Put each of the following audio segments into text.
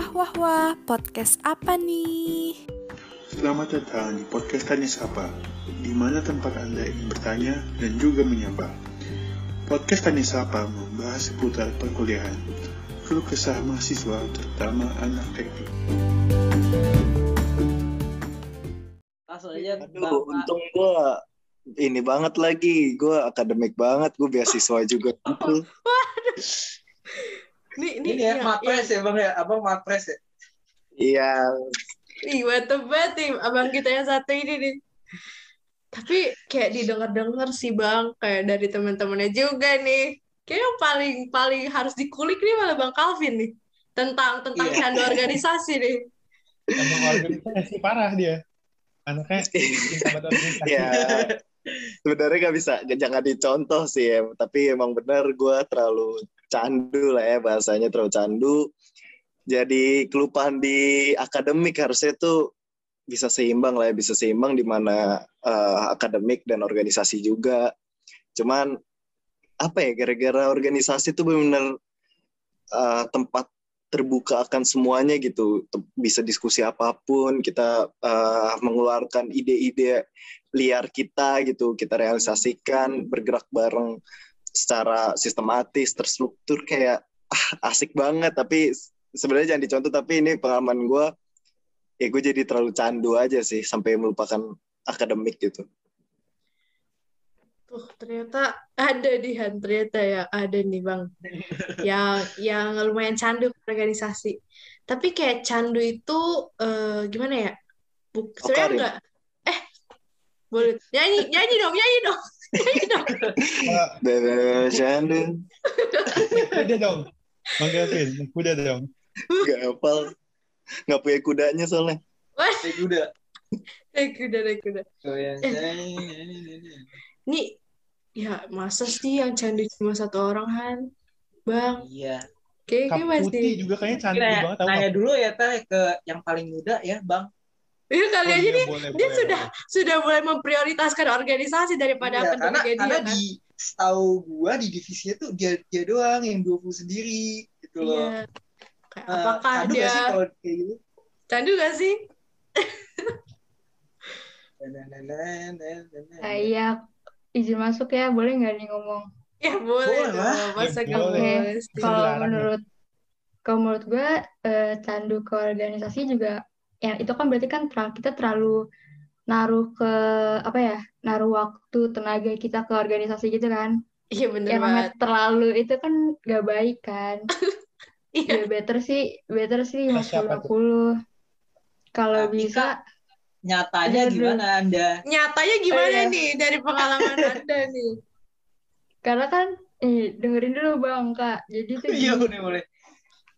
Wah wah wah, podcast apa nih? Selamat datang di podcast Tanya Sapa, di mana tempat Anda ingin bertanya dan juga menyapa. Podcast Tanya Sapa membahas seputar perkuliahan, keluh kesah mahasiswa, terutama anak teknik. Langsung aja Aduh, untung gue ini banget lagi, gue akademik banget, gue beasiswa juga. Gitu. Nih, Ini ya, mapres ya bang ya, abang mapres ya. Iya, Ih, mantep banget nih abang kita yang satu ini nih. Tapi kayak didengar-dengar sih bang, kayak dari teman-temannya juga nih. Kayak yang paling paling harus dikulik nih malah bang Calvin nih. Tentang tentang Iya. candu organisasi nih. Emang organisasi parah dia. Anaknya organisasi. ya. Sebenarnya gak bisa, jangan dicontoh sih ya. Tapi emang bener gue terlalu candu lah ya bahasanya terlalu candu. Jadi kelupaan di akademik harusnya tuh bisa seimbang lah ya, bisa seimbang di mana eh, akademik dan organisasi juga. Cuman apa ya gara-gara organisasi tuh benar-benar eh, tempat terbuka akan semuanya gitu bisa diskusi apa pun kita eh, mengeluarkan ide-ide liar kita gitu kita realisasikan bergerak bareng secara sistematis terstruktur kayak ah, asik banget tapi sebenarnya jangan dicontoh tapi ini pengalaman gue ya gue jadi terlalu candu aja sih sampai melupakan akademik gitu Tuh, ternyata ada di Han, ternyata ya ada nih bang. Yang yang lumayan candu organisasi. Tapi kayak candu itu eh, gimana ya? Buk, sebenarnya Karin. enggak. Eh, boleh nyanyi nyanyi dong, nyanyi dong, Bebe candu kuda dong. Bang Gavin, kuda dong. gak hafal nggak punya kudanya soalnya Wah, Naik kuda. naik kuda, naik kuda. Goyang Eh. Nih, ya masa sih yang candu cuma satu orang Han? Bang, Iya. kayaknya masih. putih juga kayaknya cantik banget. Tahu nanya dulu ya teh ke yang paling muda ya bang. Iya kali Oh, aja iya, nih, boleh, dia boleh, sudah boleh. sudah mulai memprioritaskan organisasi daripada Iya, apa karena dia karena kan? di setahu gua di divisinya tuh dia dia doang yang 20 sendiri gitu loh. Iya. Kayak Eh, apakah candu dia nggak sih kalau kayak gitu? candu gak sih? Nah, nah, nah, nah, nah, nah. Ah, iya, izin masuk ya, boleh nggak nih ngomong? Ya boleh Boleh lah. Ya, boleh. Kalau ya? menurut kalau menurut gue eh, candu ke organisasi juga, ya itu kan berarti kan terlalu, kita terlalu naruh ke apa ya, naruh waktu tenaga kita ke organisasi gitu kan? Iya bener Yang namanya banget. terlalu itu kan gak baik kan? Iya. Ya better sih, better sih siapa 50-50. Kalau Tapi, bisa, Nyatanya gimana anda? Nyatanya gimana Iya. nih dari pengalaman Anda nih? karena kan, eh, dengerin dulu Bang Kak. Jadi tuh Iya boleh boleh.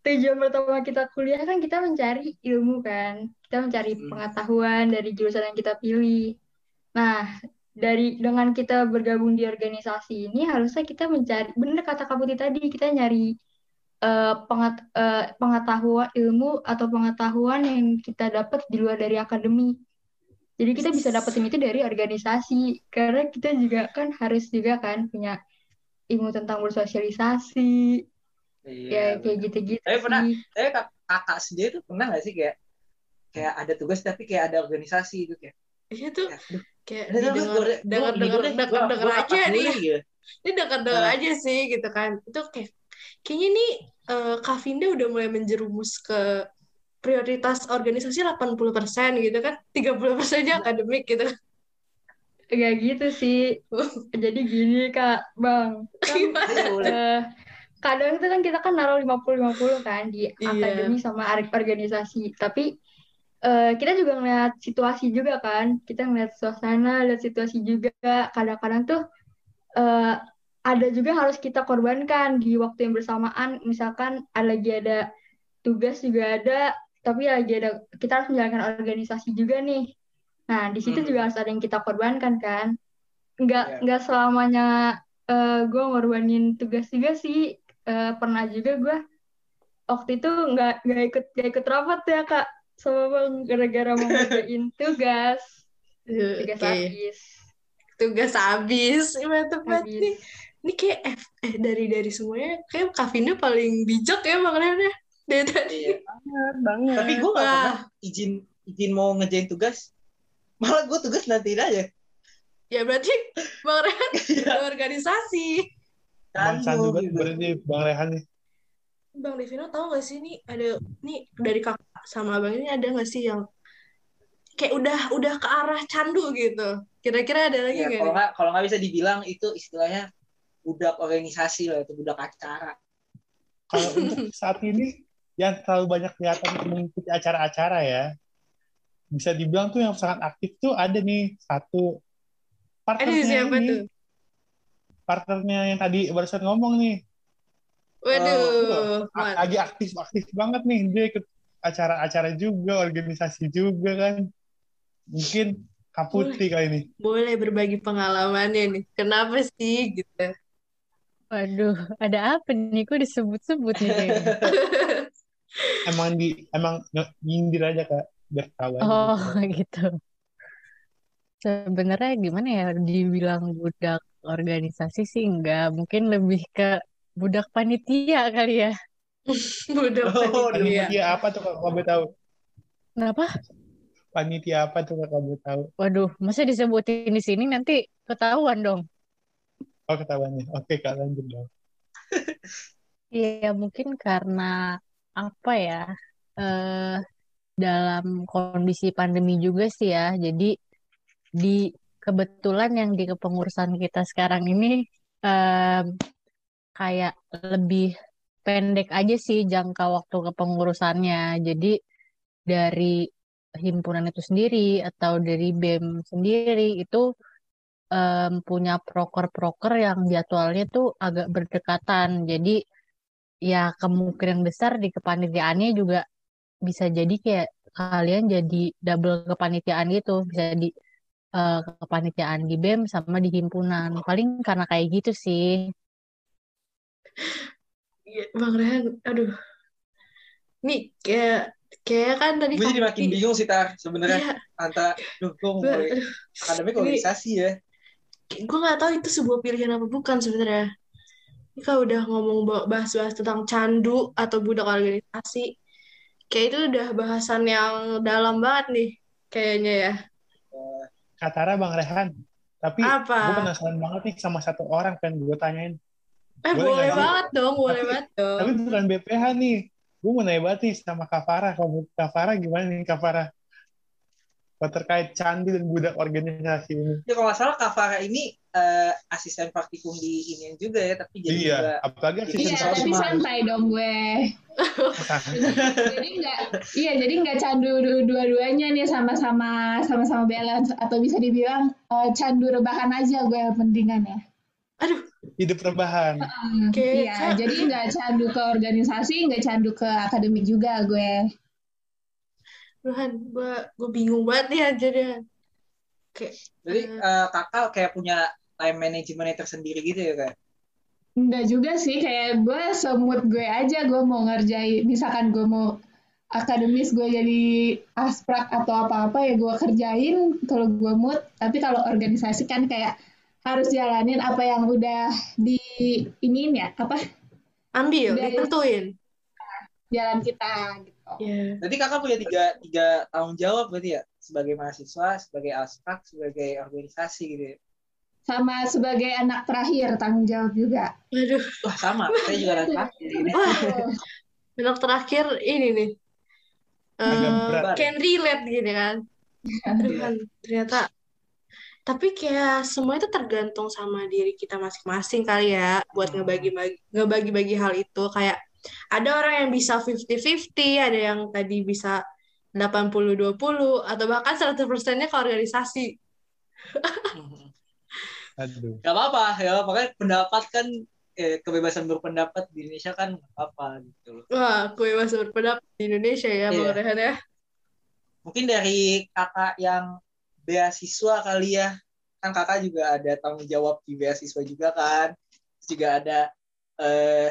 Tujuan pertama kita kuliah kan kita mencari ilmu kan. Kita mencari Hmm. pengetahuan dari jurusan yang kita pilih. Nah dari dengan kita bergabung di organisasi ini harusnya kita mencari bener kata Kak Putih tadi kita nyari eh, pengat- eh, pengetahuan ilmu atau pengetahuan yang kita dapat di luar dari akademi. Jadi kita bisa dapetin itu dari organisasi. Karena kita juga kan harus juga kan punya ilmu tentang bersosialisasi ya kayak gitu-gitu Tapi pernah- Eh kak- kakak sendiri tuh pernah nggak sih kayak kayak ada tugas tapi kayak ada organisasi gitu kayak. Iya tuh kayak, "Aduh, kayak udah, udah, didengar gua- gua- dengar dengar dengar dengar aja nih. gitu. Ini dengar dengar Nah. aja sih gitu kan. Itu kayak kayaknya nih eh, Kak Vinda udah mulai menjerumus ke prioritas organisasi 80% gitu kan. 30%-nya akademik gitu kan. Gak gitu sih. Jadi gini Kak, Bang. Kan Iya, boleh. Eh, kadang itu kan kita kan naruh 50-50 kan di Iya. akademi sama organisasi. Tapi eh, kita juga ngeliat situasi juga kan. Kita ngeliat suasana, lihat situasi juga. Kadang-kadang tuh eh, ada juga yang harus kita korbankan di waktu yang bersamaan. Misalkan ada lagi ada tugas juga ada, tapi lagi ada kita harus menjalankan organisasi juga nih. Nah, di situ Hmm. juga harus ada yang kita korbankan kan. Nggak Iya. nggak selamanya gue ngorbanin tugas juga sih. Eh, pernah juga gue waktu itu nggak nggak ikut nggak ikut rapat ya kak sama bang gara-gara mau ngerjain tugas tugas Oke. habis Tugas habis. Mantep banget nih. Ini kayak eh, eh, dari dari semuanya kayak Kak Vinda paling bijak ya Bang Rehan ya. Dari tadi. Iya. Banget, banget. Tapi gue gak Wah. pernah izin izin mau ngerjain tugas. Malah gue tugas nantiin aja. Ya berarti Bang Rehan ada organisasi. Bang Sandu banget gitu. berarti Bang Rehan nih. Bang Devino tahu gak sih nih ada nih dari kakak sama abang ini ada gak sih yang kayak udah udah ke arah candu gitu. Kira-kira ada lagi Ya, nggak kalau nih? nggak kalau nggak bisa dibilang itu istilahnya budak organisasi lah itu budak acara. Kalau untuk saat ini yang terlalu banyak kelihatan mengikuti acara-acara ya. Bisa dibilang tuh yang sangat aktif tuh ada nih satu partnernya siapa ini, tuh? Partnernya yang tadi barusan ngomong nih. Waduh, Mat. lagi aktif-aktif banget nih dia ikut acara-acara juga, organisasi juga kan. Mungkin Kak Putri kali ini. boleh berbagi pengalamannya nih. Kenapa sih gitu? Waduh, ada apa nih? Kok disebut-sebut nih? Emang di emang nyindir aja Kak, biar tahu. Oh, gitu. Sebenarnya gimana ya dibilang budak organisasi sih enggak, mungkin lebih ke budak panitia kali ya. Udah Oh, panitia. Panitia apa tuh Kak, kalau boleh tahu? Kenapa? Panitia apa tuh Kak, kalau boleh tahu? Waduh, masa disebutin di sini nanti ketahuan dong. Oh ketahuannya. Oke Kak, lanjut dong. Iya, mungkin karena apa ya? Eh dalam kondisi pandemi juga sih ya. Jadi di kebetulan yang di kepengurusan kita sekarang ini em, kayak lebih pendek aja sih jangka waktu kepengurusannya. Jadi dari himpunan itu sendiri atau dari BEM sendiri itu em, punya proker-proker yang jadwalnya tuh agak berdekatan. Jadi ya kemungkinan besar di kepanitiaannya juga bisa jadi kayak kalian jadi double kepanitiaan gitu. Bisa di eh, kepanitiaan di BEM sama di himpunan. Paling karena kayak gitu sih. Iya, Bang Rehan, aduh. Nih kayak kayak kan tadi Gue jadi makin bingung sih tar sebenarnya Iya, antara duh gue mau akademik organisasi ya. gue nggak tahu itu sebuah pilihan apa bukan sebenarnya. Ini kalau udah ngomong ba- bahas-bahas tentang candu atau budak organisasi, kayak itu udah bahasan yang dalam banget nih, kayaknya ya. Katara Bang Rehan. Tapi Apa? gue penasaran banget nih sama satu orang pengen gue tanyain. Eh Boleh boleh banget dong, boleh Tapi- banget dong. Tapi bukan BPH nih. Gue mau nanya banget nih sama Kak Farah. Kalau Kak Farah gimana nih Kak Farah? Kalau terkait candu dan budak organisasi ini. Ya kalau nggak salah Kavara ini eh, asisten praktikum di ini juga ya, tapi jadi Iya, juga apalagi Iya, season Iya, tapi santai dong gue. Jadi enggak, iya jadi enggak candu du- dua-duanya nih sama-sama sama-sama balance atau bisa dibilang eh, candu rebahan aja gue mendingan ya. Aduh, hidup rebahan. Hmm, Kayak- iya, jadi enggak candu ke organisasi, enggak candu ke akademik juga gue. Tuhan, gue gue bingung banget nih anjirnya. Kayak, jadi eh, kakak kayak punya time managementnya tersendiri gitu ya kayak. Enggak juga sih, kayak gue semut gue aja gue mau ngerjain, misalkan gue mau akademis gue jadi asprak atau apa-apa ya gue kerjain kalau gue mood, tapi kalau organisasi kan kayak harus jalanin apa yang udah di iniin ya, apa ambil, Udah, ya. ditentuin. jalan kita gitu. Ya. Berarti kakak punya tiga, tiga tanggung jawab berarti ya? Sebagai mahasiswa, sebagai asprak, sebagai organisasi gitu ya? Sama sebagai anak terakhir tanggung jawab juga. Aduh, Wah sama, saya juga anak terakhir ini. anak terakhir ini nih. Eh, berat. can relate gini kan. Aduh kan, ternyata. Tapi kayak semua itu tergantung sama diri kita masing-masing kali ya buat ngebagi-bagi ngebagi-bagi hal itu kayak ada orang yang bisa 50-50, ada yang tadi bisa 80-20 atau bahkan 100%-nya ke organisasi. Aduh. Gak apa-apa, ya pokoknya pendapat kan eh, kebebasan berpendapat di Indonesia kan nggak apa-apa gitu loh. Wah, kebebasan berpendapat di Indonesia ya, Bang Iya. Rehan ya. Mungkin dari kakak yang beasiswa kali ya, kan kakak juga ada tanggung jawab di beasiswa juga kan, Terus juga ada eh,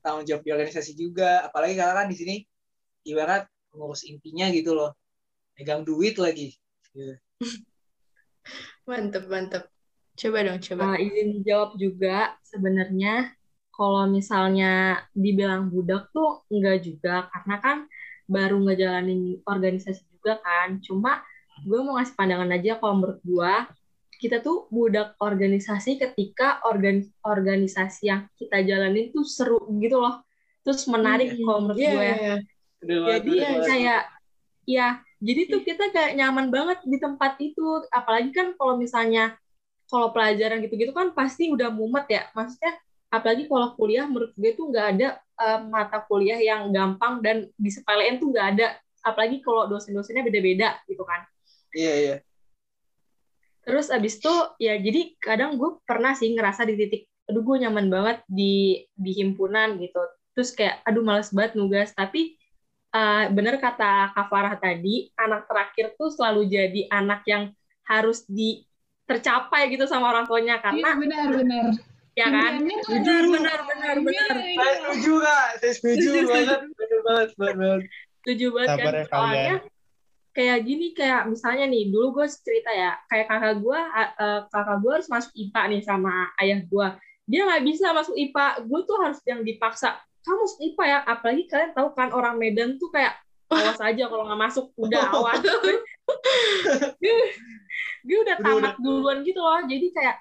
tanggung jawab di organisasi juga, apalagi kakak kan di sini ibarat ngurus intinya gitu loh, megang duit lagi. Gitu. Mantep, mantep. Coba dong, coba. Nah, izin jawab juga sebenarnya kalau misalnya dibilang budak tuh enggak juga karena kan baru ngejalanin organisasi juga kan. Cuma gue mau ngasih pandangan aja kalau menurut gue kita tuh budak organisasi ketika organ organisasi yang kita jalanin tuh seru gitu loh. Terus menarik Hmm, kalau menurut iya, gue. iya, iya. Banget, Jadi banget. kayak ya jadi tuh kita kayak nyaman banget di tempat itu. Apalagi kan kalau misalnya kalau pelajaran gitu-gitu kan pasti udah mumet ya. Maksudnya apalagi kalau kuliah menurut gue tuh nggak ada eh, mata kuliah yang gampang dan disepelein tuh nggak ada. Apalagi kalau dosen-dosennya beda-beda gitu kan. Iya, iya. Terus abis itu ya jadi kadang gue pernah sih ngerasa di titik aduh gue nyaman banget di di himpunan gitu. Terus kayak aduh males banget nugas tapi eh, bener kata Kak Farah tadi anak terakhir tuh selalu jadi anak yang harus di tercapai gitu sama orang tuanya Iya karena benar-benar. ya kan? Tuh benar ada. benar benar benar. Iya, Saya setuju kak, saya setuju banget, bener banget, banget. setuju banget kan? Ya soalnya kayak gini kayak misalnya nih dulu gue cerita ya kayak kakak gue kakak gue harus masuk IPA nih sama ayah gue dia nggak bisa masuk IPA gue tuh harus yang dipaksa kamu masuk IPA ya? Apalagi kalian tahu kan orang Medan tuh kayak awas aja kalau nggak masuk. Udah awas gue, gue udah tamat duluan gitu loh. Jadi kayak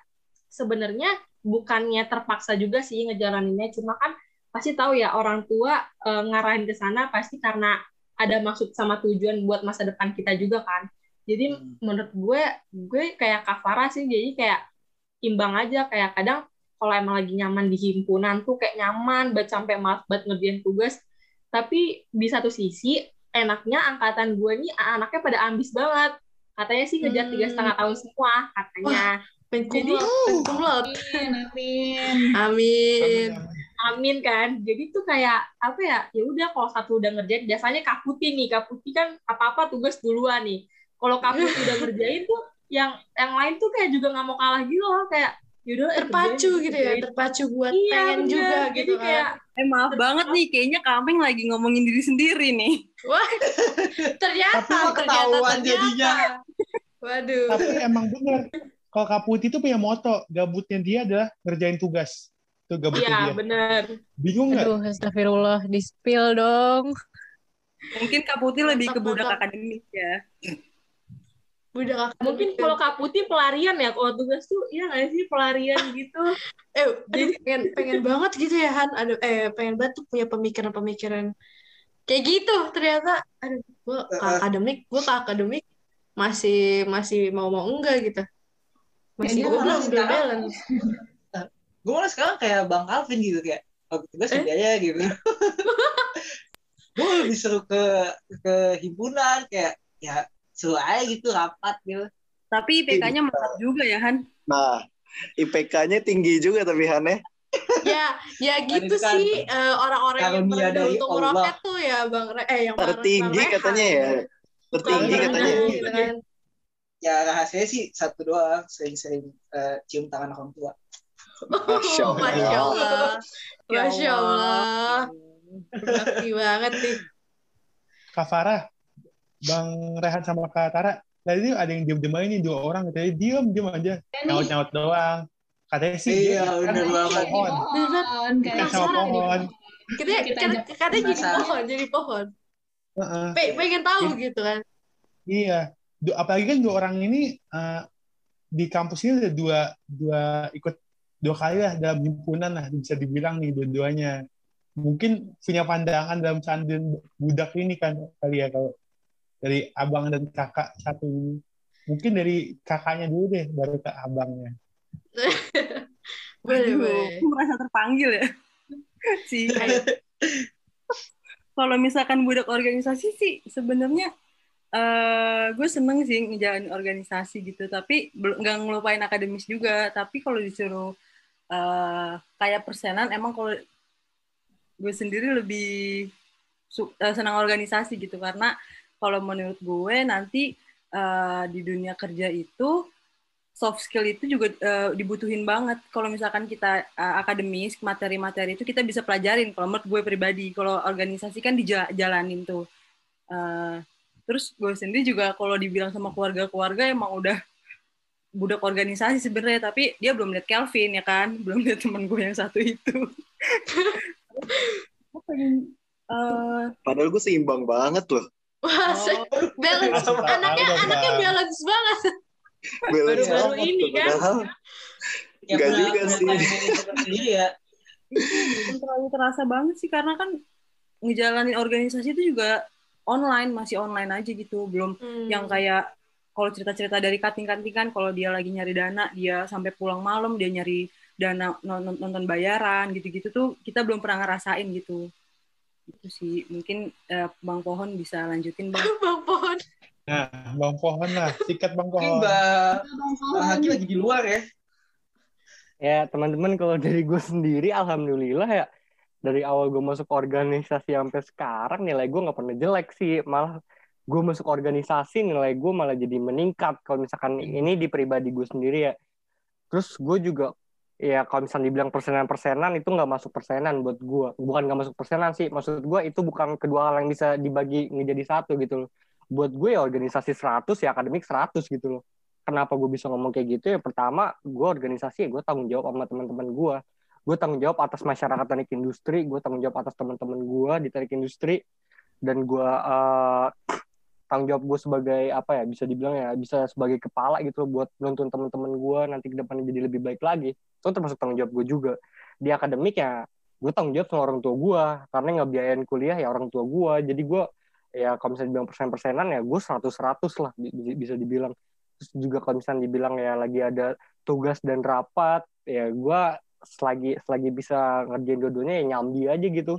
sebenarnya bukannya terpaksa juga sih ngejalaninnya. Cuma kan pasti tahu ya orang tua eh, ngarahin ke sana pasti karena ada maksud sama tujuan buat masa depan kita juga kan. Jadi Hmm. menurut gue gue kayak kafara sih. Jadi kayak imbang aja. Kayak kadang kalau emang lagi nyaman di himpunan tuh kayak nyaman buat sampai malas buat ngerjain tugas. Tapi di satu sisi enaknya angkatan gue nih anaknya pada ambis banget. Katanya sih ngejar tiga Hmm. setengah tahun semua katanya. Jadi Penkumlot, penkumlot. Amin, amin. amin. Amin kan. Jadi tuh kayak apa ya ya udah kalau satu udah ngerjain biasanya kaputi nih kaputi kan apa apa tugas duluan nih. Kalau kaputi udah ngerjain tuh yang yang lain tuh kayak juga nggak mau kalah gitu loh. Kayak yaudah Terpacu kerjain, gitu ya, terpacu buat iya pengen bener. juga jadi gitu kayak kan. Eh maaf banget nih, kayaknya Kameng lagi ngomongin diri sendiri nih. Wah, ternyata, Tapi kok ternyata, ketahuan ternyata. jadinya. Waduh. Tapi emang bener. Kalau Kak Putih itu punya moto, gabutnya dia adalah ngerjain tugas. Itu gabutnya iya dia. bener Bingung nggak? Aduh, astagfirullah, di spill dong. Mungkin Kak Putih lebih ke budak akademik ya. Budak akademik mungkin kalau kaputi pelarian ya kalau tugas tuh iya nggak sih pelarian gitu. Eh aduh, pengen pengen banget gitu ya Han. Aduh eh pengen banget tuh punya pemikiran-pemikiran. Kayak gitu ternyata aduh gue ke akademik gue ke akademik masih masih mau mau enggak gitu. Masih gue belum malah belum sekarang- balance. Gue malah sekarang kayak Bang Alvin gitu kayak, oh tugas Eh? aja gitu. gue lebih seru ke ke himpunan kayak ya aja gitu rapat gitu. Tapi IPK-nya mantap juga ya, Han. Nah, IPK-nya tinggi juga tapi Han ya. ya ya gitu Kan sih eh, orang-orang yang karunia pernah dari untuk Allah. meroket tuh ya bang Re- eh yang Tertinggi Bang katanya ya. Tertinggi Bang katanya. Gitu kan. Ya rahasianya sih satu doang, sering-sering eh, cium tangan orang tua. Masya Oh, Masya Allah. Allah Ya Masya Allah Hmm. Berbakti banget nih Kak Farah, Bang Rehan sama Kak Tara, tadi ada yang diem-diem aja nih dua orang, tadi diem diem aja, nyaut-nyaut doang. Katanya sih Iya, dia bener banget. pohon, kayak sama pohon. kita Kita kan katanya jadi pohon jadi pohon Heeh. Pe- pengen tahu gitu kan Iya, Du- apalagi kan dua orang ini eh, di kampus ini ada dua dua ikut dua kali lah dalam himpunan lah bisa dibilang nih dua-duanya. Mungkin punya pandangan dalam candian budak ini kan kali ya kalau dari abang dan kakak satu ini. Mungkin dari kakaknya dulu deh, baru ke abangnya. boleh Aduh, boleh aku merasa terpanggil ya. sih. Kalau misalkan budak organisasi sih sebenarnya eh gue seneng sih ngejalanin organisasi gitu, tapi belum nggak ngelupain akademis juga. Tapi kalau disuruh eh kayak persenan, emang kalau gue sendiri lebih eh, senang organisasi gitu karena kalau menurut gue nanti eh, di dunia kerja itu soft skill itu juga eh, dibutuhin banget. Kalau misalkan kita eh, akademis, materi-materi itu kita bisa pelajarin. Kalau menurut gue pribadi, kalau organisasi kan dijalanin tuh. Eh, terus gue sendiri juga kalau dibilang sama keluarga-keluarga emang udah budak organisasi sebenarnya tapi dia belum lihat Kelvin ya kan belum lihat teman gue yang satu itu Gue pengen Padahal gue seimbang banget loh. Wah, se- balance. Anaknya anaknya balance banget. Balance Baru-baru ini kan. Nggak punya juga sih. time management sendiri ya. belum terlalu terasa banget sih karena kan ngejalanin organisasi itu juga online masih online aja gitu belum Hmm. yang kayak kalau cerita-cerita dari kating-kating kan kalau dia lagi nyari dana dia sampai pulang malam dia nyari dana nonton, nonton bayaran gitu-gitu tuh kita belum pernah ngerasain gitu itu sih mungkin eh, bang pohon bisa lanjutin bang Bang Pohon. Nah, Bang Pohon lah, sikat Bang Pohon. Mbak Bang. Haki lagi di luar ya. Ya teman-teman kalau dari gue sendiri alhamdulillah ya dari awal gue masuk organisasi sampai sekarang nilai gue nggak pernah jelek sih malah gue masuk organisasi nilai gue malah jadi meningkat kalau misalkan ini di pribadi gue sendiri ya terus gue juga ya kalau misalnya dibilang persenan-persenan itu nggak masuk persenan buat gue bukan nggak masuk persenan sih. Maksud gue itu bukan kedua hal yang bisa dibagi menjadi satu gitu loh. Buat gue ya organisasi 100 ya akademik 100 gitu loh. Kenapa gue bisa ngomong kayak gitu? Ya pertama gue organisasi ya gue tanggung jawab sama teman-teman gue gue tanggung jawab atas masyarakat teknik industri gue tanggung jawab atas teman-teman gue di teknik industri dan gue eh, tanggung jawab gue sebagai apa ya bisa dibilang ya bisa sebagai kepala gitu buat nuntun teman-teman gue nanti ke depannya jadi lebih baik lagi. Itu termasuk tanggung jawab gue juga. Di akademik ya gue tanggung jawab sama orang tua gue karena ngebiayain kuliah ya orang tua gue jadi gue ya kalau misalnya dibilang persen-persenan ya gue 100-100 lah bi- bi- bisa dibilang. Terus juga kalau misalnya dibilang ya lagi ada tugas dan rapat ya gue selagi selagi bisa ngerjain dua-duanya ya nyambi aja gitu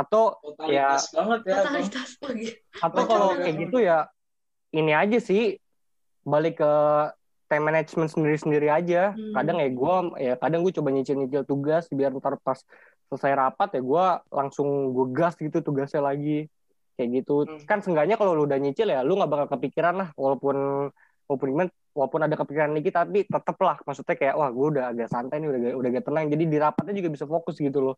atau ya Totalitas banget ya. Totalitas lagi. atau kalau ya, kayak gitu ya ini aja sih balik ke time management sendiri-sendiri aja Hmm. kadang ya gue ya kadang gue coba nyicil-nyicil tugas biar ntar pas selesai rapat ya gue langsung gue gas gitu tugasnya lagi kayak gitu Hmm. kan seenggaknya kalau lu udah nyicil ya lu nggak bakal kepikiran lah walaupun walaupun gimana, walaupun ada kepikiran dikit tapi tetep lah maksudnya kayak wah gue udah agak santai nih udah udah agak tenang jadi di rapatnya juga bisa fokus gitu loh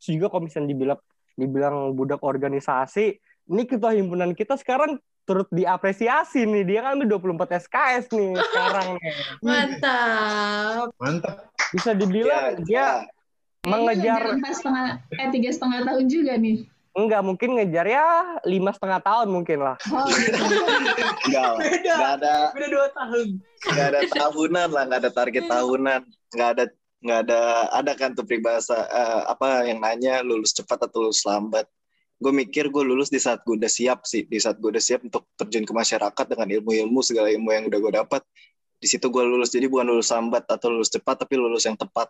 juga kalau misalnya dibilang dibilang budak organisasi ini ketua himpunan kita sekarang turut diapresiasi nih dia kan udah 24 SKS nih sekarang nih. Mantap. Mantap. bisa ya, dibilang dia mengejar Kayaknya empat setengah, eh tiga setengah tahun juga nih. enggak mungkin ngejar ya lima setengah tahun mungkin lah Oh. Enggak. Beda. Enggak ada Beda dua tahun. nggak ada tahunan lah, nggak ada target tahunan, nggak ada nggak ada ada kan tuh peribahasa eh, apa yang nanya lulus cepat atau lulus lambat. Gue mikir gue lulus di saat gue udah siap sih, di saat gue udah siap untuk terjun ke masyarakat dengan ilmu-ilmu segala ilmu yang udah gue dapat. Di situ gue lulus, jadi bukan lulus lambat atau lulus cepat, tapi lulus yang tepat.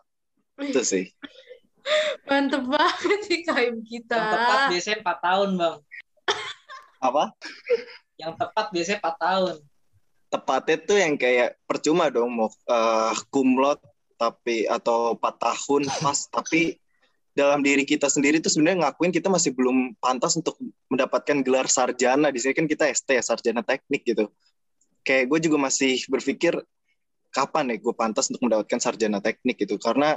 Itu sih. Mantep banget sih KM kita. Yang tepat biasanya 4 tahun, Bang. Apa? Yang tepat biasanya 4 tahun. Tepatnya tuh yang kayak percuma dong mau eh, kumlot tapi atau 4 tahun pas tapi dalam diri kita sendiri tuh sebenarnya ngakuin kita masih belum pantas untuk mendapatkan gelar sarjana. Di sini kan kita ST ya sarjana teknik gitu. Kayak gue juga masih berpikir kapan ya gue pantas untuk mendapatkan sarjana teknik gitu. Karena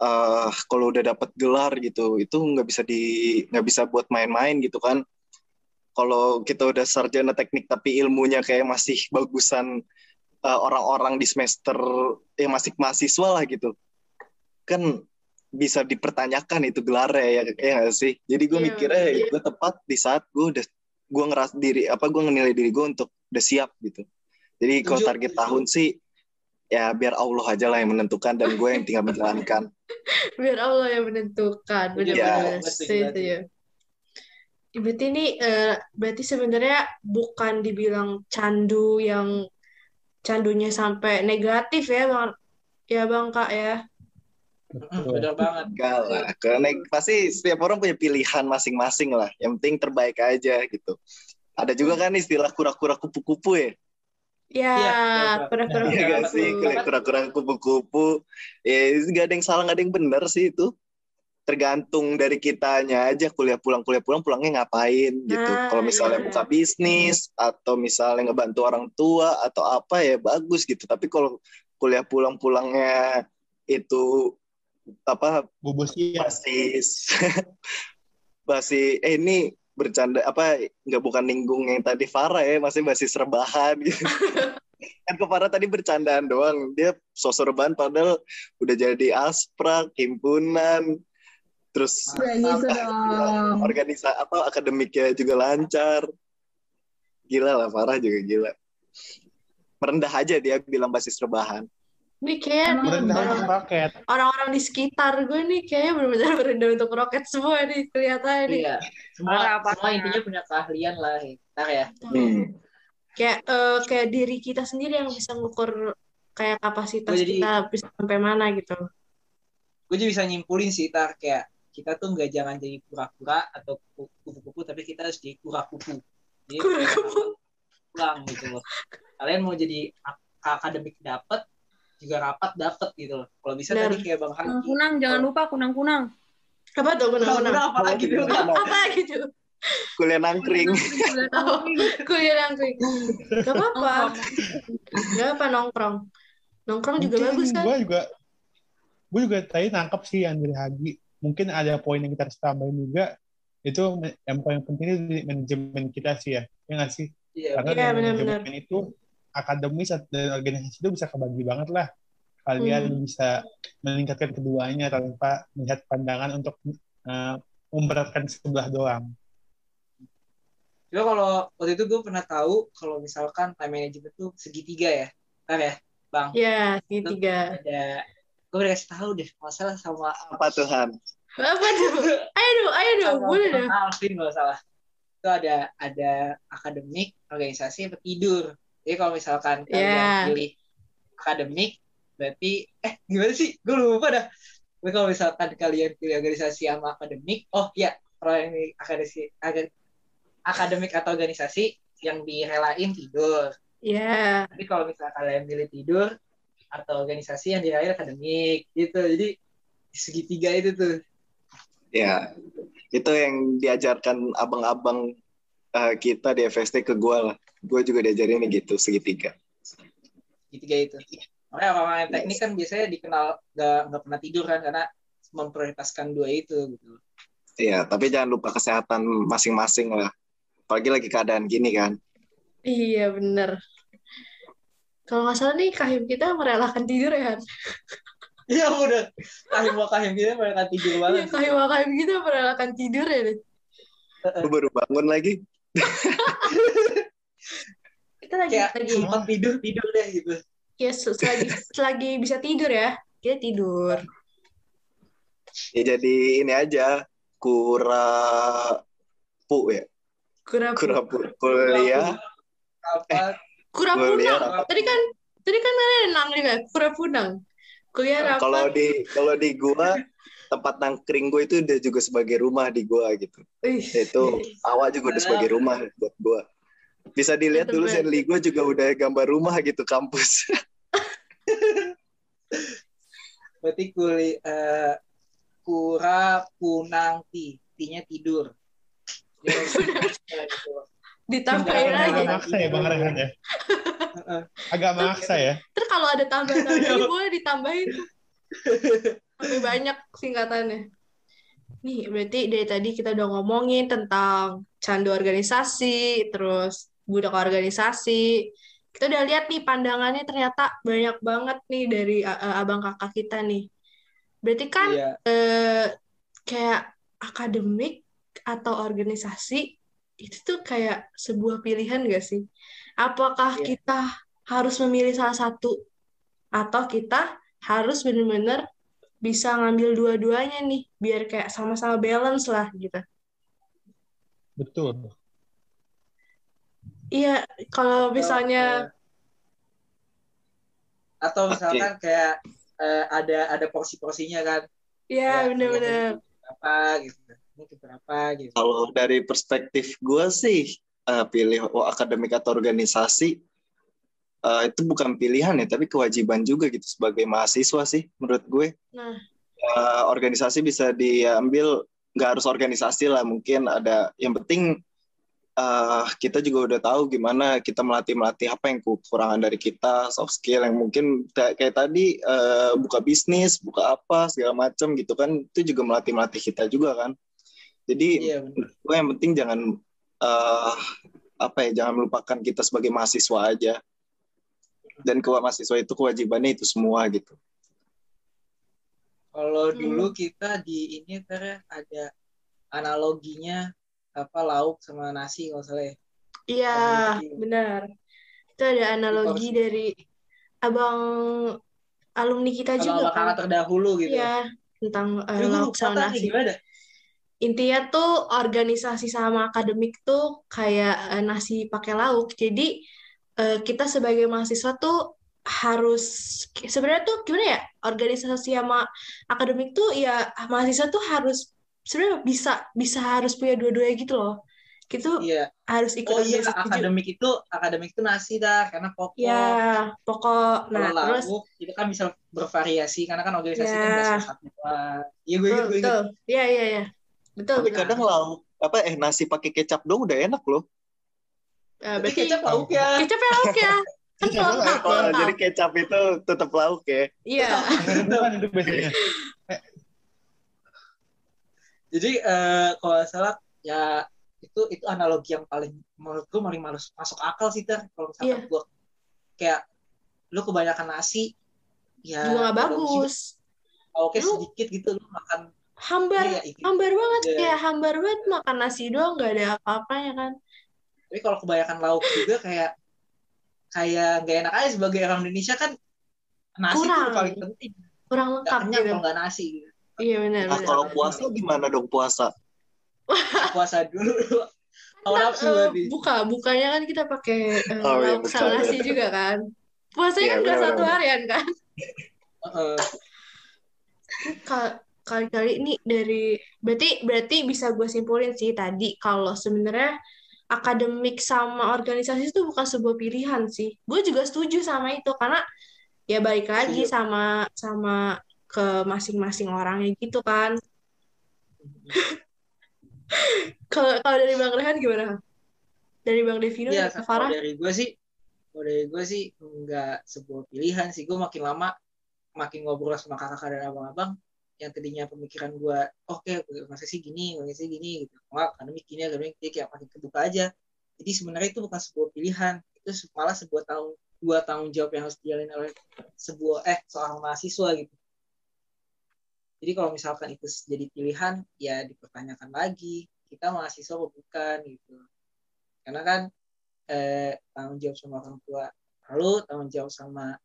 eh kalau udah dapat gelar gitu itu nggak bisa di nggak bisa buat main-main gitu kan. Kalau kita udah sarjana teknik tapi ilmunya kayak masih bagusan eh, orang-orang di semester yang masih mahasiswa lah gitu kan bisa dipertanyakan itu gelarnya ya ya nggak sih jadi gue Iya, mikirnya iya. gue tepat di saat gue udah gue ngeras diri apa gue ngenilai diri gue untuk udah siap gitu jadi kalau target tahun sih ya biar Allah aja lah yang menentukan dan gue yang tinggal menjalankan Biar Allah yang menentukan. Iya, Benar-benar. betul, Setuju. betul. ya. Berarti ini eh, berarti sebenarnya bukan dibilang candu yang candunya sampai negatif ya bang. Ya bang kak ya. Mm, Bener banget. enggak lah karena pasti setiap orang punya pilihan masing-masing lah. Yang penting terbaik aja gitu. Ada juga kan istilah kura-kura kupu-kupu ya? Ya Iya, iya, pura-pura Iya gak sih kupu. kura-kura kupu-kupu. Ya gak ada yang salah gak ada yang benar sih itu tergantung dari kitanya aja kuliah pulang kuliah pulang pulangnya ngapain gitu Nah, kalau misalnya iya. buka bisnis atau misalnya ngebantu orang tua atau apa ya bagus gitu tapi kalau kuliah pulang pulangnya itu apa Bubusnya. basis masih eh ini bercanda apa nggak bukan ninggung yang tadi Farah ya masih basis rebahan gitu kan kepara tadi bercandaan doang. Dia sosok rebahan padahal udah jadi asprak, himpunan, terus Udah gitu dong. organisasi atau akademiknya juga lancar. Gila lah, parah juga gila. Merendah aja dia bilang basis rebahan. Ini kayak Merendah orang-orang di sekitar gue nih kayaknya benar-benar berendah untuk roket semua nih kelihatannya nih. Iya. Semua, Parah, parah. semua intinya punya keahlian lah. Ntar ya. Hmm. Kayak eh, kayak diri kita sendiri yang bisa ngukur kayak kapasitas jadi- kita bisa sampai mana gitu. Gue juga bisa nyimpulin sih, Tar. Kayak kita tuh nggak jangan jadi kura-kura atau ku- kupu-kupu, tapi kita harus jadi kura-kupu. Jadi Kura-kupu. pulang gitu loh. Kalian mau jadi ak- akademik dapet, juga rapat dapet gitu loh. Kalau bisa Benar. tadi kayak Bang Kunang Haki. kunang, jangan lupa kunang kunang. Apa tuh benar-benar? udah apa lagi tuh? Apa gitu? Kuliah nangkring. Kuliah nangkring. Gak apa-apa. Gak apa nongkrong. Nongkrong juga Mungkin bagus kan? gue juga gue juga tadi nangkep sih yang dari Hagi. Mungkin ada poin yang kita harus tambahin juga. Itu yang paling penting itu di manajemen kita sih ya. Ya nggak sih? Iya, Karena Iya, benar-benar. manajemen itu akademis dan organisasi itu bisa kebagi banget lah. Kalian Hmm. bisa meningkatkan keduanya tanpa melihat pandangan untuk eh, memberatkan sebelah doang. Cuma kalau waktu itu gue pernah tahu kalau misalkan time management tuh segitiga ya. Ntar ya, Bang. Ya, segitiga. Ada gue udah kasih tahu deh masalah sama Apa Tuhan? Apa tuh? Ayo dong, ayo dong. Boleh dong. Alvin kalau salah. Itu ada ada akademik, organisasi, apa tidur. Jadi kalau misalkan kalian Yeah. pilih akademik, berarti eh gimana sih? Gue lupa dah. Tapi kalau misalkan kalian pilih organisasi sama akademik, oh ya kalau yang ini akademik, akademik atau organisasi yang direlain tidur. Ya. Tapi kalau misalnya kalian pilih tidur atau organisasi yang direlain akademik gitu. Jadi segitiga itu tuh. Ya, itu yang diajarkan abang-abang eh, kita di FST ke gue lah. Gue juga diajarin gitu, segitiga. Segitiga itu. Makanya orang yang teknik kan biasanya dikenal nggak nggak pernah tidur kan karena memprioritaskan dua itu gitu. Iya, tapi jangan lupa kesehatan masing-masing lah. Apalagi lagi keadaan gini kan. Iya, bener. Kalau nggak salah nih, kahim kita merelakan tidur ya. Iya udah. Kahim mau kahim kita mereka tidur Iya, banget. kahim kahim kita merelakan tidur ya. deh. Gue baru bangun lagi. Kita lagi Kayak lagi sempat tidur tidur deh gitu. ya se- selagi selagi bisa tidur ya. Kita tidur. Ya jadi ini aja kura pu ya. Kura Kura pu kuliah. Apa? Kura punang. Tadi kan tadi kan ada nang juga kura punang. Kuliah rapat. Kalau di kalau di gua tempat nangkring gue itu udah juga sebagai rumah di gua gitu. Ih, Itu awak juga udah sebagai rumah buat gua. Bisa dilihat dulu. Zenly gue juga udah gambar rumah gitu kampus. Berarti kuli eh, kura punang ti. Tinya tidur. Jadi. ditambahin lagi. Agak maksa ya Bang Rehan ya. Agak maksa ya. Terus kalau ada tambahan lagi boleh ditambahin. Lebih banyak singkatannya. Nih, berarti dari tadi kita udah ngomongin tentang candu organisasi, terus budak organisasi. Kita udah lihat nih pandangannya ternyata banyak banget nih dari uh, uh, abang kakak kita nih. Berarti kan Iya. eh, kayak akademik atau organisasi itu tuh kayak sebuah pilihan gak sih? Apakah Iya. kita harus memilih salah satu atau kita harus benar-benar bisa ngambil dua-duanya nih biar kayak sama-sama balance lah gitu. Betul. Iya, kalau misalnya atau misalkan kayak eh, ada ada porsi-porsinya kan ya Ya, benar-benar berapa gitu ini ke berapa gitu. Kalau dari perspektif gue sih eh, pilih oh, akademik atau organisasi eh, itu bukan pilihan ya, tapi kewajiban juga gitu sebagai mahasiswa sih menurut gue. nah. Eh, organisasi bisa diambil nggak harus organisasi lah mungkin ada yang penting eh, kita juga udah tahu gimana kita melatih melatih apa yang kekurangan dari kita soft skill yang mungkin kayak, tadi eh, buka bisnis buka apa segala macam gitu kan itu juga melatih melatih kita juga kan jadi iya benar gue yang penting jangan eh, apa ya jangan melupakan kita sebagai mahasiswa aja dan ke mahasiswa itu kewajibannya itu semua gitu Kalau Hmm. dulu kita di ini ter ada analoginya apa lauk sama nasi kalau salah ya. Iya, benar. Itu ada analogi harus- dari abang alumni kita juga Kalau kan. terdahulu gitu. Iya, tentang gue lauk sama nasi. gimana? Intinya tuh organisasi sama akademik tuh kayak eh, nasi pakai lauk. Jadi eh, kita sebagai mahasiswa tuh harus sebenarnya tuh gimana ya organisasi sama akademik tuh ya mahasiswa tuh harus sebenarnya bisa bisa harus punya dua-duanya gitu loh. Gitu Iya. harus ikut Oh iya, juga. akademik itu akademik itu nasi dah karena pokok. Ya, pokok. Nah, terus lauk itu kan bisa bervariasi karena kan organisasi kan Ya. nggak cuma satu. Iya gue ingat, betul, gue. Iya, iya, iya. Betul, tapi betul. kadang lauk apa eh nasi pakai kecap dong udah enak loh Eh, berarti kecap lauk ya. kecap ya lauk ya. Kan Kecap pelengkap, lauk. oh, pelengkap. jadi kecap itu tetap lauk ya Iya. Itu biasanya. Jadi eh, kalau salah ya itu itu analogi yang paling menurut gue paling malus masuk akal sih ter kalau misalkan Iya. gue kayak lu kebanyakan nasi ya Juga nggak kalau bagus. oke Lu- sedikit gitu lu makan Hambar, Iya, iya. hambar banget. Iya. Kayak hambar banget makan nasi doang nggak ada apa-apanya kan. tapi kalau kebanyakan lauk juga kayak kayak gak enak aja sebagai orang Indonesia kan nasi Kurang. itu paling penting Kurang nggak lengkap kenyang gitu. kalau nggak nasi gitu. Iya, benar, nah benar. kalau puasa gimana dong puasa puasa dulu nafsu eh, berarti. buka, bukanya kan kita pakai eh, Oh, iya, lauk sama betul. nasi juga kan. Puasanya Iya, kan nggak satu harian kan. Heeh. Ka- kali-kali ini dari berarti berarti bisa gue simpulin sih tadi kalau sebenarnya akademik sama organisasi itu bukan sebuah pilihan sih. Gue juga setuju sama itu karena ya balik lagi sama sama ke masing-masing orangnya gitu kan. Kalau kalau dari Bang Rehan gimana? Dari Bang Devino ke kalau Farah? dari gue sih, kalau dari gue sih nggak sebuah pilihan sih. Gue makin lama makin ngobrol sama kakak dan abang-abang yang tadinya pemikiran gue, oke, masa sih gini, masa sih gini, gitu. Nggak, akademik gini, akademik gini, kayak makin kebuka aja. Jadi sebenarnya itu bukan sebuah pilihan, itu malah sebuah tanggung dua tanggung jawab yang harus dijalani oleh sebuah eh seorang mahasiswa gitu. Jadi kalau misalkan itu jadi pilihan, ya dipertanyakan lagi kita mahasiswa apa bukan gitu. Karena kan eh, tanggung jawab sama orang tua perlu, tanggung jawab sama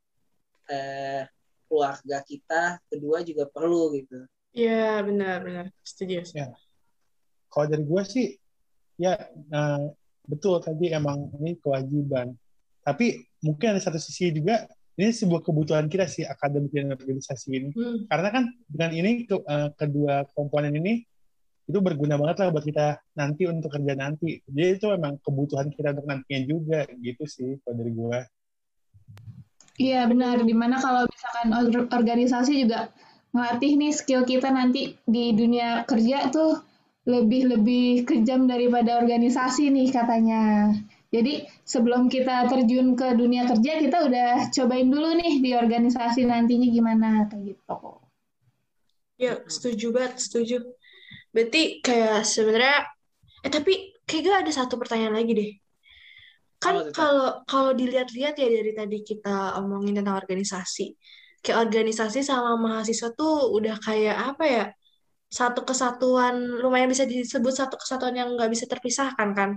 eh, keluarga kita kedua juga perlu gitu. Iya, benar benar. Setuju. Ya. Kalau dari gue sih, ya eh, betul tadi emang ini kewajiban. Tapi mungkin ada satu sisi juga ini sebuah kebutuhan kita sih akademik dan organisasi ini. Hmm. Karena kan dengan ini ke- eh, kedua komponen ini itu berguna banget lah buat kita nanti untuk kerja nanti. Jadi itu memang kebutuhan kita untuk nantinya juga gitu sih kalau dari gue. Iya benar. Di mana kalau misalkan or- organisasi juga ngelatih nih skill kita nanti di dunia kerja tuh lebih-lebih kejam daripada organisasi nih katanya. Jadi sebelum kita terjun ke dunia kerja kita udah cobain dulu nih di organisasi nantinya gimana kayak gitu. Ya, setuju banget, setuju. Berarti kayak sebenarnya eh tapi kayak gak ada satu pertanyaan lagi deh. Kan kalau kalau dilihat-lihat ya dari tadi kita omongin tentang organisasi. Kayak organisasi sama mahasiswa tuh udah kayak apa ya? Satu kesatuan lumayan bisa disebut satu kesatuan yang nggak bisa terpisahkan kan.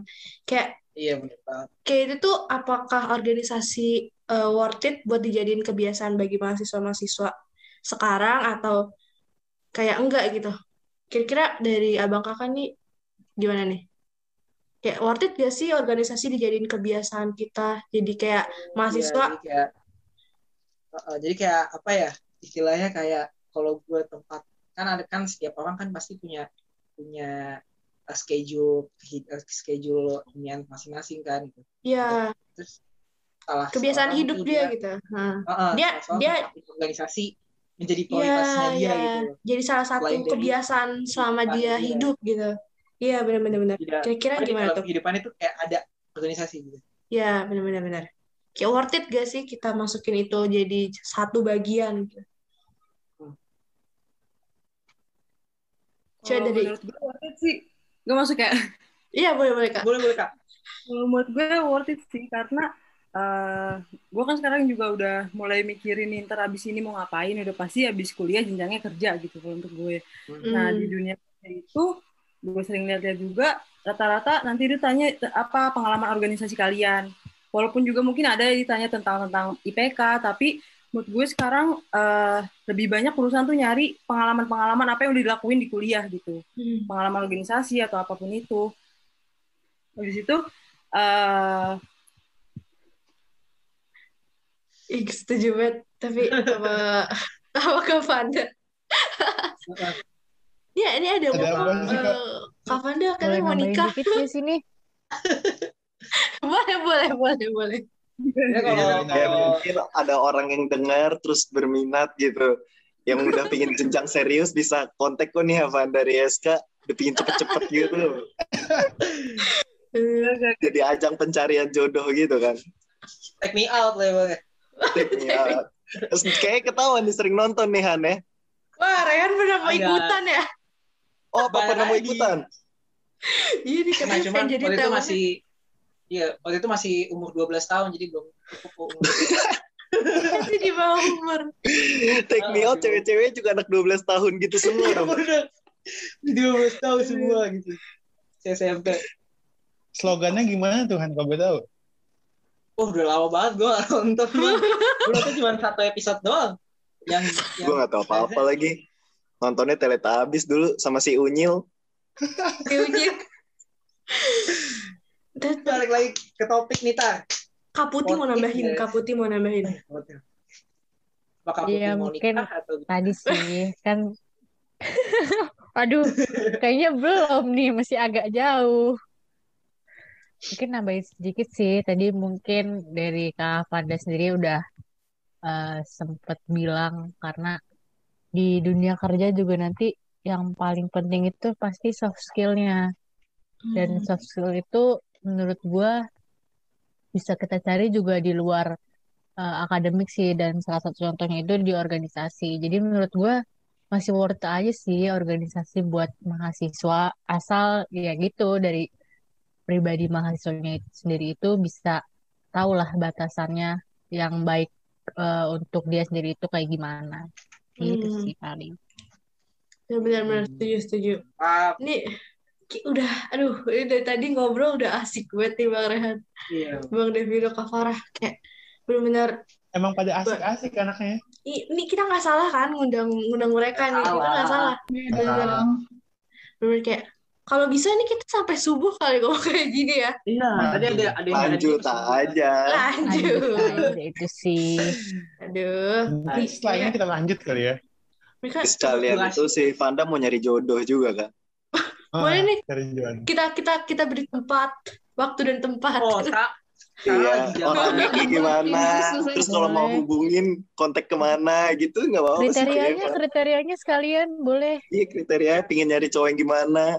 Kayak Iya benar banget. kayak itu tuh apakah organisasi uh, worth it buat dijadiin kebiasaan bagi mahasiswa-mahasiswa sekarang atau kayak enggak gitu? Kira-kira dari abang kakak nih gimana nih? Kayak worth it gak sih organisasi dijadiin kebiasaan kita? Jadi kayak Iya, mahasiswa, jadi kayak uh, jadi kayak apa ya istilahnya kayak kalau gue tempat kan ada kan setiap orang kan pasti punya punya uh, schedule uh, schedule inian masing-masing kan gitu. ya Terus salah kebiasaan hidup tuh dia gitu. Nah, Heeh, Dia- dia- organisasi menjadi Iya, prioritasnya dia iya. gitu. Jadi salah satu Selain dari kebiasaan selama dia dia. hidup gitu. Iya, benar-benar benar. Tidak, Kira-kira gimana tuh? kehidupan itu kayak ada organisasi gitu. Ya, benar-benar benar. Kayak worth it gak sih kita masukin itu jadi satu bagian gitu. Coba Kalau dari menurut gue worth it sih. Gak masuk ya? Iya, boleh boleh Kak. Boleh boleh kak. Menurut gue worth it sih karena eh gue kan sekarang juga udah mulai mikirin nih, ntar abis ini mau ngapain udah pasti abis kuliah jenjangnya kerja gitu kalau untuk gue nah di Hmm. dunia kerja itu gue sering lihat-lihat juga rata-rata nanti ditanya apa pengalaman organisasi kalian walaupun juga mungkin ada yang ditanya tentang tentang IPK tapi menurut gue sekarang eh, lebih banyak perusahaan tuh nyari pengalaman-pengalaman apa yang udah dilakuin di kuliah gitu Hmm. pengalaman organisasi atau apa pun itu habis itu eh Ih, setuju banget. Tapi apa apa Fanda? Ya, ini ada Ada apa sih, Kak? eh, Kak Fanda Boleh katanya mau nikah. dikit di sini. boleh, boleh, boleh, boleh. Ya kalau Ya, kalau mungkin ada orang yang dengar terus berminat gitu. Yang udah pingin jenjang serius bisa kontak kok nih Havan dari SK. Udah pingin cepet-cepet gitu. Jadi ajang pencarian jodoh gitu kan. take me out lah bang. Ya. Terus kayaknya ketahuan nih sering nonton nih Han ya. Wah, Rehan pernah mau ikutan ya? Oh, apa pernah mau ikutan? Iya, nih Nah, cuman jadi waktu itu masih Iya, waktu itu masih umur 12 tahun jadi belum cukup umur. Masih di bawah umur. Take me out cewek-cewek juga anak 12 tahun gitu semua. Jadi 12 tahun semua gitu. SMP. Slogannya gimana tuh Han kalau gue tahu? Oh, udah lama banget gue nonton. Gue nonton cuma satu episode doang. Yang, yang Gue gak tahu apa-apa lagi. Nontonnya Teletubbies dulu sama si Unyil. Diuji. Dan balik lagi ke topik nih, Ta. Kak Putih mau nambahin, guys. Kak Putih mau nambahin. Apakah Iya, Putih mau mungkin nikah atau Tadi sih kan Aduh, kayaknya belum nih, masih agak jauh. Mungkin nambahin sedikit sih. Tadi mungkin dari Kak Fanda sendiri udah eh, sempet bilang karena di dunia kerja juga nanti yang paling penting itu pasti soft skill-nya. Dan soft skill itu menurut gua bisa kita cari juga di luar eh, akademik sih dan salah satu contohnya itu di organisasi. Jadi menurut gua masih worth it aja sih organisasi buat mahasiswa asal ya gitu dari pribadi mahasiswanya itu sendiri itu bisa tahu lah batasannya yang baik eh, untuk dia sendiri itu kayak gimana. Gitu Hmm. sih paling. Ya benar-benar setuju, setuju. Ah, Ini ki- udah, aduh, ini dari tadi ngobrol udah asik banget nih Bang Rehan. iya. Bang Devino Kak Farah. Kayak benar-benar Emang pada asik-asik anaknya. ini kita nggak salah kan ngundang ngundang mereka nih. Kita nggak salah. Benar-benar benar-benar kayak kalau bisa nih kita sampai subuh kali ngomong kayak gini ya. Iya, tadi ada ada yang Lanjut aja. Lanjut Lanjut. aja itu sih. Aduh. Nih, setelah ini kita lanjut kali ya. mereka Sekalian itu si Vanda mau nyari jodoh juga kan. Boleh nih. Kita kita kita beri tempat, waktu dan tempat. Oh, Kak. Iya, orangnya kayak gimana, terus kalau mau hubungin kontak ke mana gitu nggak apa-apa sih Kriterianya, kriterianya sekalian boleh. Iya kriteria pingin nyari cowok yang gimana.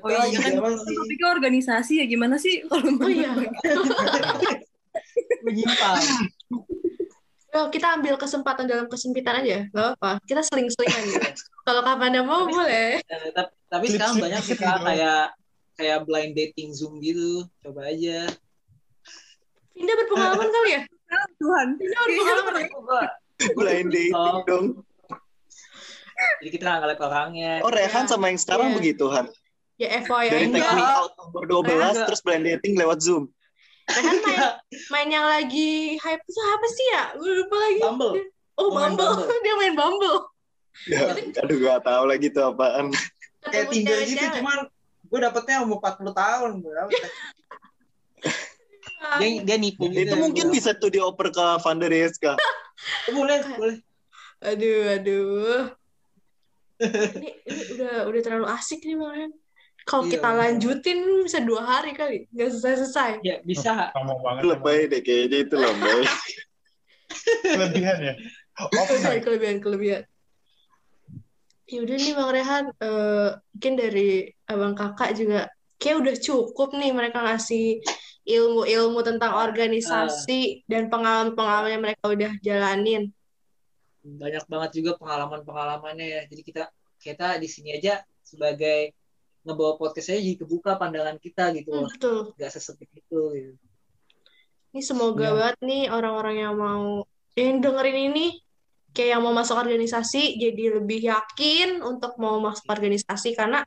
Oh iya kan sih topiknya organisasi ya gimana sih kalau Oh iya. menyimpang. Well, kita ambil kesempatan dalam kesempitan aja, nggak apa. Kita seling-selingan gitu. Kalau kapan ada mau boleh. Eh, tapi tapi sekarang banyak gitu. kayak kayak blind dating Zoom gitu. Coba aja. Pindah berpengalaman kali ya? Tuhan Pindah berpengalaman. Coba. Blind dating Oh. dong. Jadi kita nggak ngeliat orangnya. Oh Rehan sama yang sekarang Iya. begitu Han. Ya FYI Dari teknik out nomor 12 Enggak. terus blind dating lewat Zoom. Rehan main, main yang lagi hype itu apa sih ya? Gue lupa lagi. Bumble. Oh, Oh, main Bumble. Bumble. Dia main Bumble. Ya, aduh gak tahu lagi tuh apaan. Kayak Tinder gitu, cuman gue dapetnya umur 40 tahun. Dia, dia nipu gitu. Itu mungkin bisa tuh dioper ke Vanda dari SK. Oh, boleh, boleh. Aduh, aduh. Ini, ini udah udah terlalu asik nih Bang. Kalau Iya, kita lanjutin bisa dua hari kali, nggak selesai-selesai. Ya, bisa. Ngomong banget. Lebay deh kayaknya itu lebay. Kelebihan ya. kelebihan kelebihan kelebihan ya udah nih bang Rehan eh, mungkin dari abang kakak juga kayak udah cukup nih mereka ngasih ilmu-ilmu tentang organisasi dan pengalaman-pengalaman yang mereka udah jalanin Banyak banget juga pengalaman-pengalamannya ya. Jadi kita kita di sini aja sebagai ngebawa podcast aja jadi kebuka pandangan kita gitu Hmm, loh. betul Gak sesepit itu gitu. Ini semoga Iya. banget nih orang-orang yang mau yang dengerin ini kayak yang mau masuk organisasi jadi lebih yakin untuk mau masuk organisasi karena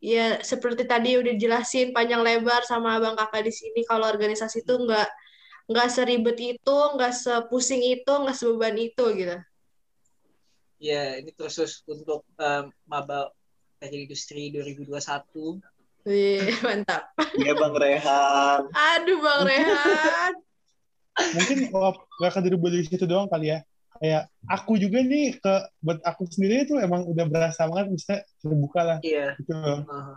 ya seperti tadi udah jelasin panjang lebar sama abang kakak di sini kalau organisasi itu nggak nggak seribet itu, nggak sepusing itu, nggak sebeban itu gitu. Ya, ini khusus untuk em, maba teknik industri 2021. Wih, mantap. Iya Bang Rehan. Aduh Bang Rehan. Mungkin oh, gak akan dirubah dari situ doang kali ya. Kayak aku juga nih ke buat aku sendiri itu emang udah berasa banget bisa terbuka lah Iya. gitu loh. Aha.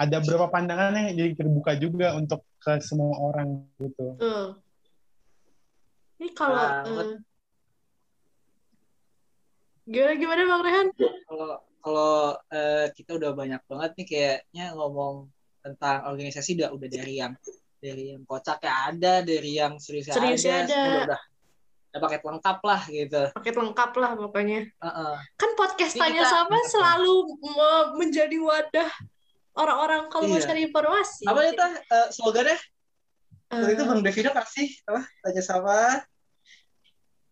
Ada beberapa pandangan yang jadi terbuka juga untuk ke semua orang gitu. Tuh. Ini kalau eh, gimana gimana Bang Rehan? Kalau kalau eh, kita udah banyak banget nih kayaknya ngomong tentang organisasi udah udah dari yang dari yang kocak ya ada, dari yang serius Seriusnya ada, ada. udah, udah udah paket lengkap lah gitu. Paket lengkap lah pokoknya. Heeh. Kan podcast Tanya kita- Sama selalu me- menjadi wadah orang-orang kalau mau Iya. cari informasi. Apa itu uh, slogannya? Eh, Waktu itu Bang Devino kasih apa? Tanya sama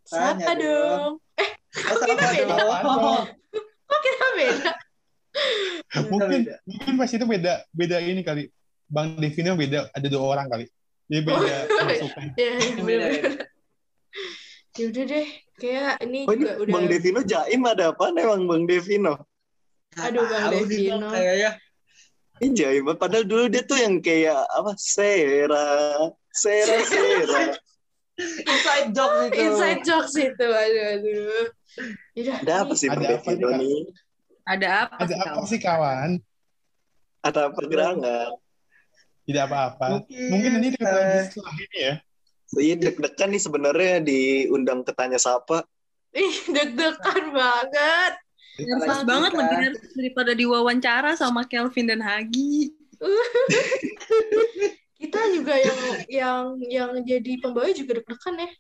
siapa Tanya dong? Eh, Oh, kok kita sama beda? dong. Kita beda? mungkin beda. mungkin pas itu beda beda ini kali. Bang Devino beda ada dua orang kali. Jadi beda Oh, masukan. Ya, ya, Beda, bener-bener. Ya udah deh, kayak ini Oh ini juga udah. Bang Devino jaim ada apa emang Bang Devino? Aduh, Bang, Devino. Kayaknya Ini jaim padahal dulu dia tuh yang kayak apa Sera Sera Sera. inside job itu. Inside jokes itu, aduh, aduh. Yaudah, Ada apa sih Ada apa nih? Ada apa? Ada sih, apa kawan? sih kawan? Ada apa gerangan? Tidak apa-apa. Mungkin, Mungkin nanti kita eh, lanjut setelah ini ya. Iya deg-degan nih sebenarnya diundang ke tanya sapa. Ih, deg-degan banget. Nervous banget kita- lebih nervous daripada diwawancara sama Kelvin dan Hagi. Kita juga yang yang yang jadi pembawa juga deg-degan ya.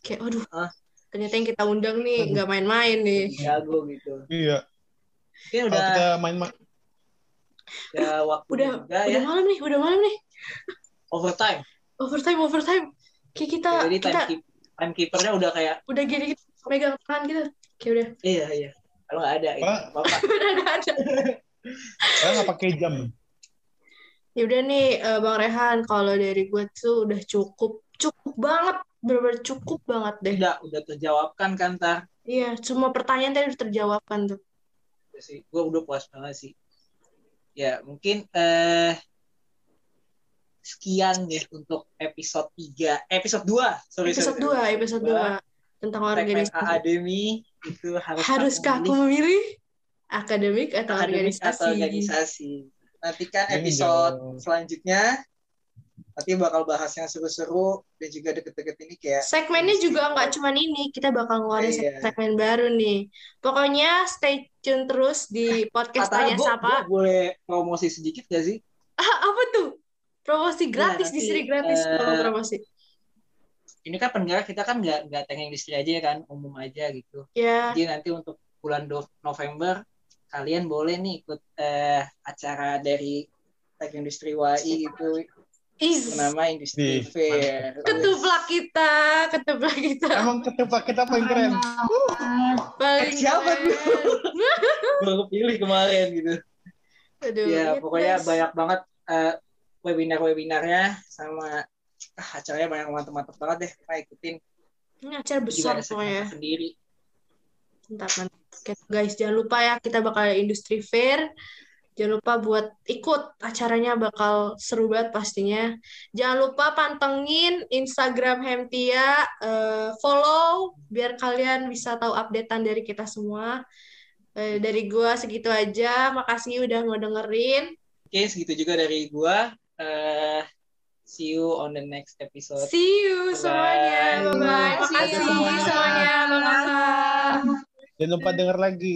Kayak, aduh, Ah. ternyata yang kita undang nih nggak main-main nih. jago gitu. Iya. Kalau udah kita main ma- udah waktu Udah, juga udah ya. malam nih, udah malam nih. Overtime. Overtime, overtime. Kayak kita, Jadi kita time timekeepernya udah kayak udah gini gitu, megang tangan gitu. Kayak udah, iya iya. Kalau nggak ada, Pak. apa apa. udah nggak ada. saya nggak pakai jam. Ya udah nih, eh, Bang Rehan, kalau dari gue tuh udah cukup, cukup banget, bener-bener cukup banget deh. Udah udah terjawabkan kan tar. Iya, semua pertanyaan tadi udah terjawabkan tuh. Udah sih, gue udah puas banget sih. Ya mungkin eh sekian deh untuk episode 3, episode 2, sorry Episode sorry. 2, episode 2 tentang Segmen organisasi. akademi itu harus Haruskah aku memilih akademik atau akademik organisasi? atau organisasi. Nantikan Ini episode selanjutnya. Nanti bakal bahas yang seru-seru dan juga deket-deket ini kayak Segmennya juga nggak cuma ini, kita bakal ngeluarin Iya. segmen baru nih. Pokoknya stay tune terus di podcast Tanya Sapa. boleh promosi sedikit gak sih? Ah, apa tuh? Promosi gratis, di nanti, sini gratis kalau promosi. Ini kan pendengar kita kan nggak nggak teknik industri aja ya kan, umum aja gitu. Ya, Jadi nanti untuk bulan Do- November kalian boleh nih ikut eh, acara dari teknik industri WAI gitu is bernama Industri Ih, Fair. ketuplak kita, ketuplak kita. Emang ketupat kita paling keren. Paling Eh, siapa tuh? keren. Gue kepilih kemarin gitu. Aduh, ya pokoknya guys. banyak banget eh, webinar-webinarnya sama ah, acaranya banyak mantep-mantep banget deh. Kita ikutin Ini acara besar pokoknya. sendiri. Mantap, mantap. Oke, guys, jangan lupa ya kita bakal ada industri fair. Jangan lupa buat ikut acaranya bakal seru banget pastinya. Jangan lupa pantengin Instagram Hemtia, eh, follow biar kalian bisa tahu updatean dari kita semua. Eh, dari gua segitu aja. Makasih udah mau dengerin. Oke, segitu juga dari gua. Eh, see you on the next episode. See you Bye. semuanya. Bye bye. Makasih semuanya. semuanya. Bye bye. Jangan lupa denger lagi.